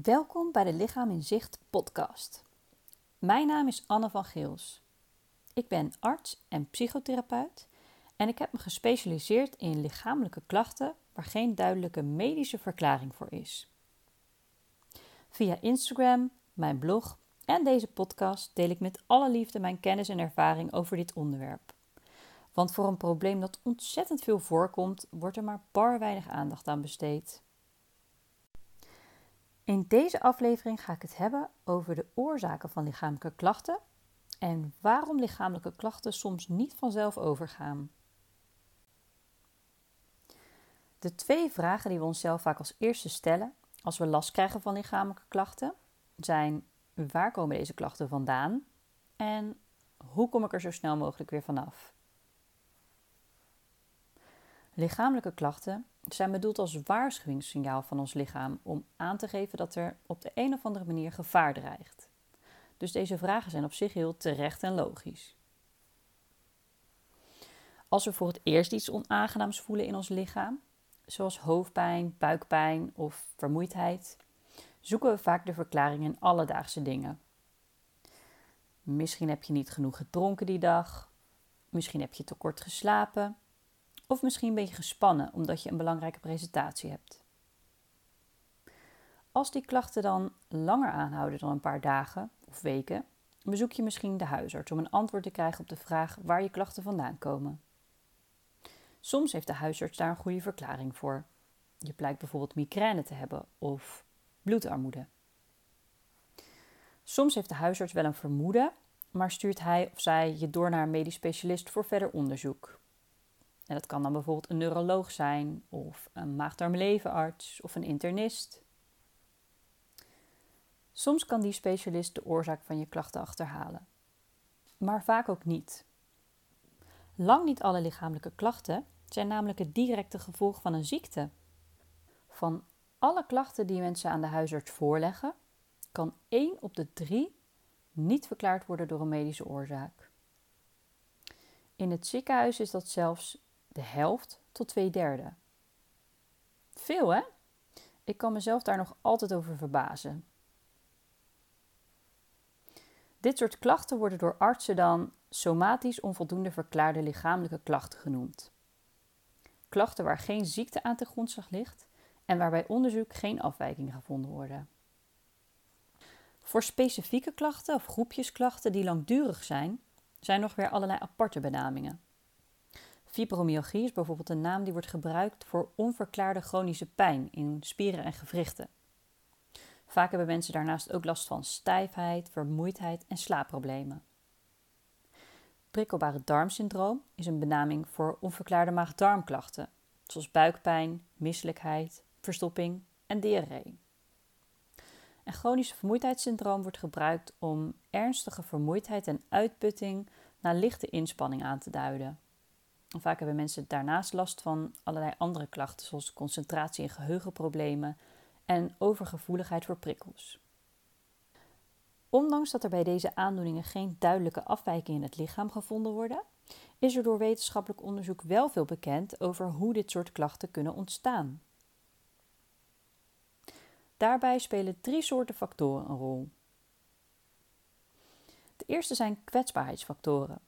Welkom bij de Lichaam in Zicht podcast. Mijn naam is Anne van Geels. Ik ben arts en psychotherapeut en ik heb me gespecialiseerd in lichamelijke klachten waar geen duidelijke medische verklaring voor is. Via Instagram, mijn blog en deze podcast deel ik met alle liefde mijn kennis en ervaring over dit onderwerp. Want voor een probleem dat ontzettend veel voorkomt, wordt er maar bar weinig aandacht aan besteed. In deze aflevering ga ik het hebben over de oorzaken van lichamelijke klachten en waarom lichamelijke klachten soms niet vanzelf overgaan. De twee vragen die we onszelf vaak als eerste stellen als we last krijgen van lichamelijke klachten zijn: waar komen deze klachten vandaan en hoe kom ik er zo snel mogelijk weer vanaf? Lichamelijke klachten zijn bedoeld als waarschuwingssignaal van ons lichaam om aan te geven dat er op de een of andere manier gevaar dreigt. Dus deze vragen zijn op zich heel terecht en logisch. Als we voor het eerst iets onaangenaams voelen in ons lichaam, zoals hoofdpijn, buikpijn of vermoeidheid, zoeken we vaak de verklaring in alledaagse dingen. Misschien heb je niet genoeg gedronken die dag, misschien heb je te kort geslapen, of misschien ben je gespannen omdat je een belangrijke presentatie hebt. Als die klachten dan langer aanhouden dan een paar dagen of weken, bezoek je misschien de huisarts om een antwoord te krijgen op de vraag waar je klachten vandaan komen. Soms heeft de huisarts daar een goede verklaring voor. Je blijkt bijvoorbeeld migraine te hebben of bloedarmoede. Soms heeft de huisarts wel een vermoeden, maar stuurt hij of zij je door naar een medisch specialist voor verder onderzoek. En dat kan dan bijvoorbeeld een neuroloog zijn, of een maagdarmlevenarts of een internist. Soms kan die specialist de oorzaak van je klachten achterhalen, maar vaak ook niet. Lang niet alle lichamelijke klachten zijn namelijk het directe gevolg van een ziekte. Van alle klachten die mensen aan de huisarts voorleggen, kan 1 op de 3 niet verklaard worden door een medische oorzaak. In het ziekenhuis is dat zelfs de helft tot twee derde. Veel hè? Ik kan mezelf daar nog altijd over verbazen. Dit soort klachten worden door artsen dan somatisch onvoldoende verklaarde lichamelijke klachten genoemd. Klachten waar geen ziekte aan ten grondslag ligt en waarbij onderzoek geen afwijkingen gevonden worden. Voor specifieke klachten of groepjes klachten die langdurig zijn, zijn nog weer allerlei aparte benamingen. Fibromyalgie is bijvoorbeeld een naam die wordt gebruikt voor onverklaarde chronische pijn in spieren en gewrichten. Vaak hebben mensen daarnaast ook last van stijfheid, vermoeidheid en slaapproblemen. Prikkelbare darmsyndroom is een benaming voor onverklaarde maag-darmklachten, zoals buikpijn, misselijkheid, verstopping en diarree. En chronische vermoeidheidssyndroom wordt gebruikt om ernstige vermoeidheid en uitputting na lichte inspanning aan te duiden. Vaak hebben mensen daarnaast last van allerlei andere klachten, zoals concentratie- en geheugenproblemen en overgevoeligheid voor prikkels. Ondanks dat er bij deze aandoeningen geen duidelijke afwijkingen in het lichaam gevonden worden, is er door wetenschappelijk onderzoek wel veel bekend over hoe dit soort klachten kunnen ontstaan. Daarbij spelen drie soorten factoren een rol. De eerste zijn kwetsbaarheidsfactoren.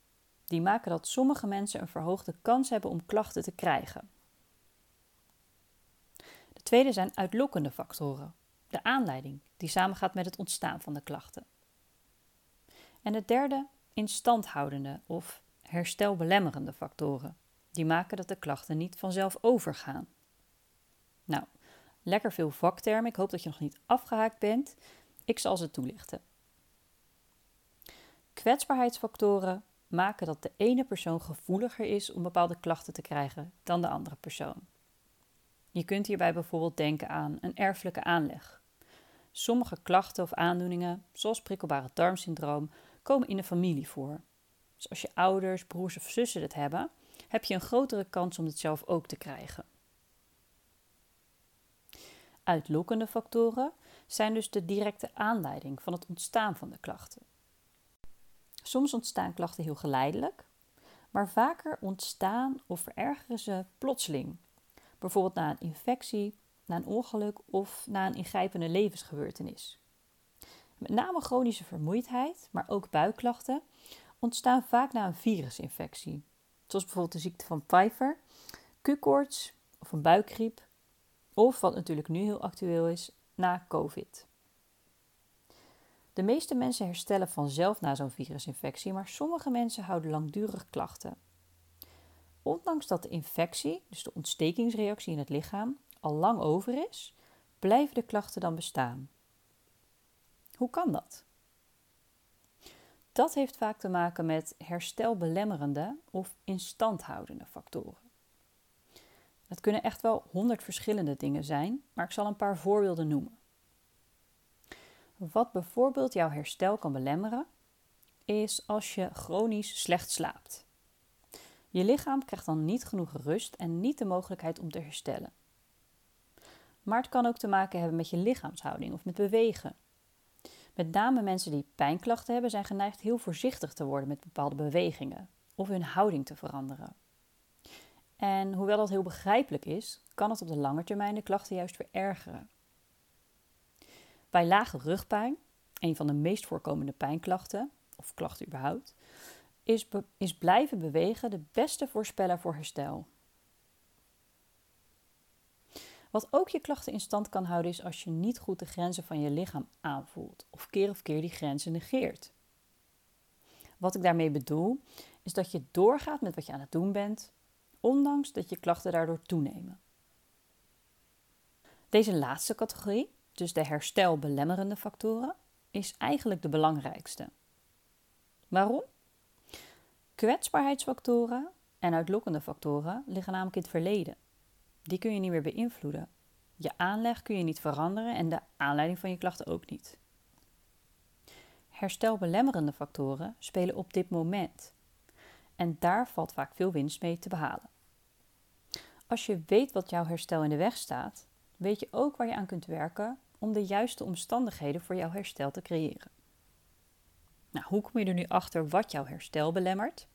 Die maken dat sommige mensen een verhoogde kans hebben om klachten te krijgen. De tweede zijn uitlokkende factoren, de aanleiding die samengaat met het ontstaan van de klachten. En de derde, instandhoudende of herstelbelemmerende factoren, die maken dat de klachten niet vanzelf overgaan. Nou, lekker veel vaktermen. Ik hoop dat je nog niet afgehaakt bent. Ik zal ze toelichten. Kwetsbaarheidsfactoren maken dat de ene persoon gevoeliger is om bepaalde klachten te krijgen dan de andere persoon. Je kunt hierbij bijvoorbeeld denken aan een erfelijke aanleg. Sommige klachten of aandoeningen, zoals prikkelbare darmsyndroom, komen in de familie voor. Dus als je ouders, broers of zussen het hebben, heb je een grotere kans om dit zelf ook te krijgen. Uitlokkende factoren zijn dus de directe aanleiding van het ontstaan van de klachten. Soms ontstaan klachten heel geleidelijk, maar vaker ontstaan of verergeren ze plotseling. Bijvoorbeeld na een infectie na een ongeluk of na een ingrijpende levensgebeurtenis. Met name chronische vermoeidheid, maar ook buikklachten, ontstaan vaak na een virusinfectie, zoals bijvoorbeeld de ziekte van Pfeiffer, Q-koorts of een buikgriep, of wat natuurlijk nu heel actueel is, na COVID. De meeste mensen herstellen vanzelf na zo'n virusinfectie, maar sommige mensen houden langdurig klachten. Ondanks dat de infectie, dus de ontstekingsreactie in het lichaam, al lang over is, blijven de klachten dan bestaan. Hoe kan dat? Dat heeft vaak te maken met herstelbelemmerende of instandhoudende factoren. Het kunnen echt wel honderd verschillende dingen zijn, maar ik zal een paar voorbeelden noemen. Wat bijvoorbeeld jouw herstel kan belemmeren, is als je chronisch slecht slaapt. Je lichaam krijgt dan niet genoeg rust en niet de mogelijkheid om te herstellen. Maar het kan ook te maken hebben met je lichaamshouding of met bewegen. Met name mensen die pijnklachten hebben zijn geneigd heel voorzichtig te worden met bepaalde bewegingen of hun houding te veranderen. En hoewel dat heel begrijpelijk is, kan het op de lange termijn de klachten juist verergeren. Bij lage rugpijn, een van de meest voorkomende pijnklachten, of klachten überhaupt, is, is blijven bewegen de beste voorspeller voor herstel. Wat ook je klachten in stand kan houden is als je niet goed de grenzen van je lichaam aanvoelt of keer op keer die grenzen negeert. Wat ik daarmee bedoel is dat je doorgaat met wat je aan het doen bent, ondanks dat je klachten daardoor toenemen. Deze laatste categorie, dus de herstelbelemmerende factoren, is eigenlijk de belangrijkste. Waarom? Kwetsbaarheidsfactoren en uitlokkende factoren liggen namelijk in het verleden. Die kun je niet meer beïnvloeden. Je aanleg kun je niet veranderen en de aanleiding van je klachten ook niet. Herstelbelemmerende factoren spelen op dit moment. En daar valt vaak veel winst mee te behalen. Als je weet wat jouw herstel in de weg staat, weet je ook waar je aan kunt werken om de juiste omstandigheden voor jouw herstel te creëren. Nou, hoe kom je er nu achter wat jouw herstel belemmert?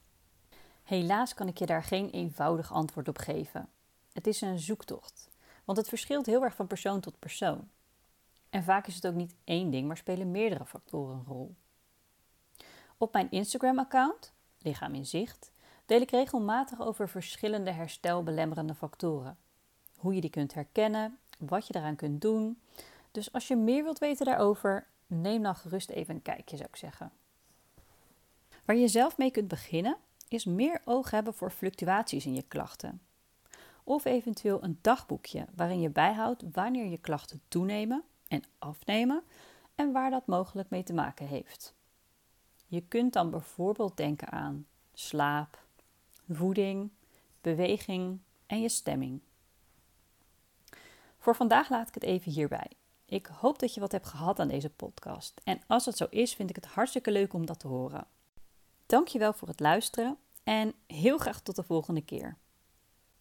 Helaas kan ik je daar geen eenvoudig antwoord op geven. Het is een zoektocht, want het verschilt heel erg van persoon tot persoon. En vaak is het ook niet één ding, maar spelen meerdere factoren een rol. Op mijn Instagram-account, Lichaam in Zicht, deel ik regelmatig over verschillende herstelbelemmerende factoren. Hoe je die kunt herkennen, wat je daaraan kunt doen. Dus als je meer wilt weten daarover, neem dan gerust even een kijkje, zou ik zeggen. Waar je zelf mee kunt beginnen, is meer oog hebben voor fluctuaties in je klachten. Of eventueel een dagboekje waarin je bijhoudt wanneer je klachten toenemen en afnemen en waar dat mogelijk mee te maken heeft. Je kunt dan bijvoorbeeld denken aan slaap, voeding, beweging en je stemming. Voor vandaag laat ik het even hierbij. Ik hoop dat je wat hebt gehad aan deze podcast. En als dat zo is, vind ik het hartstikke leuk om dat te horen. Dankjewel voor het luisteren en heel graag tot de volgende keer.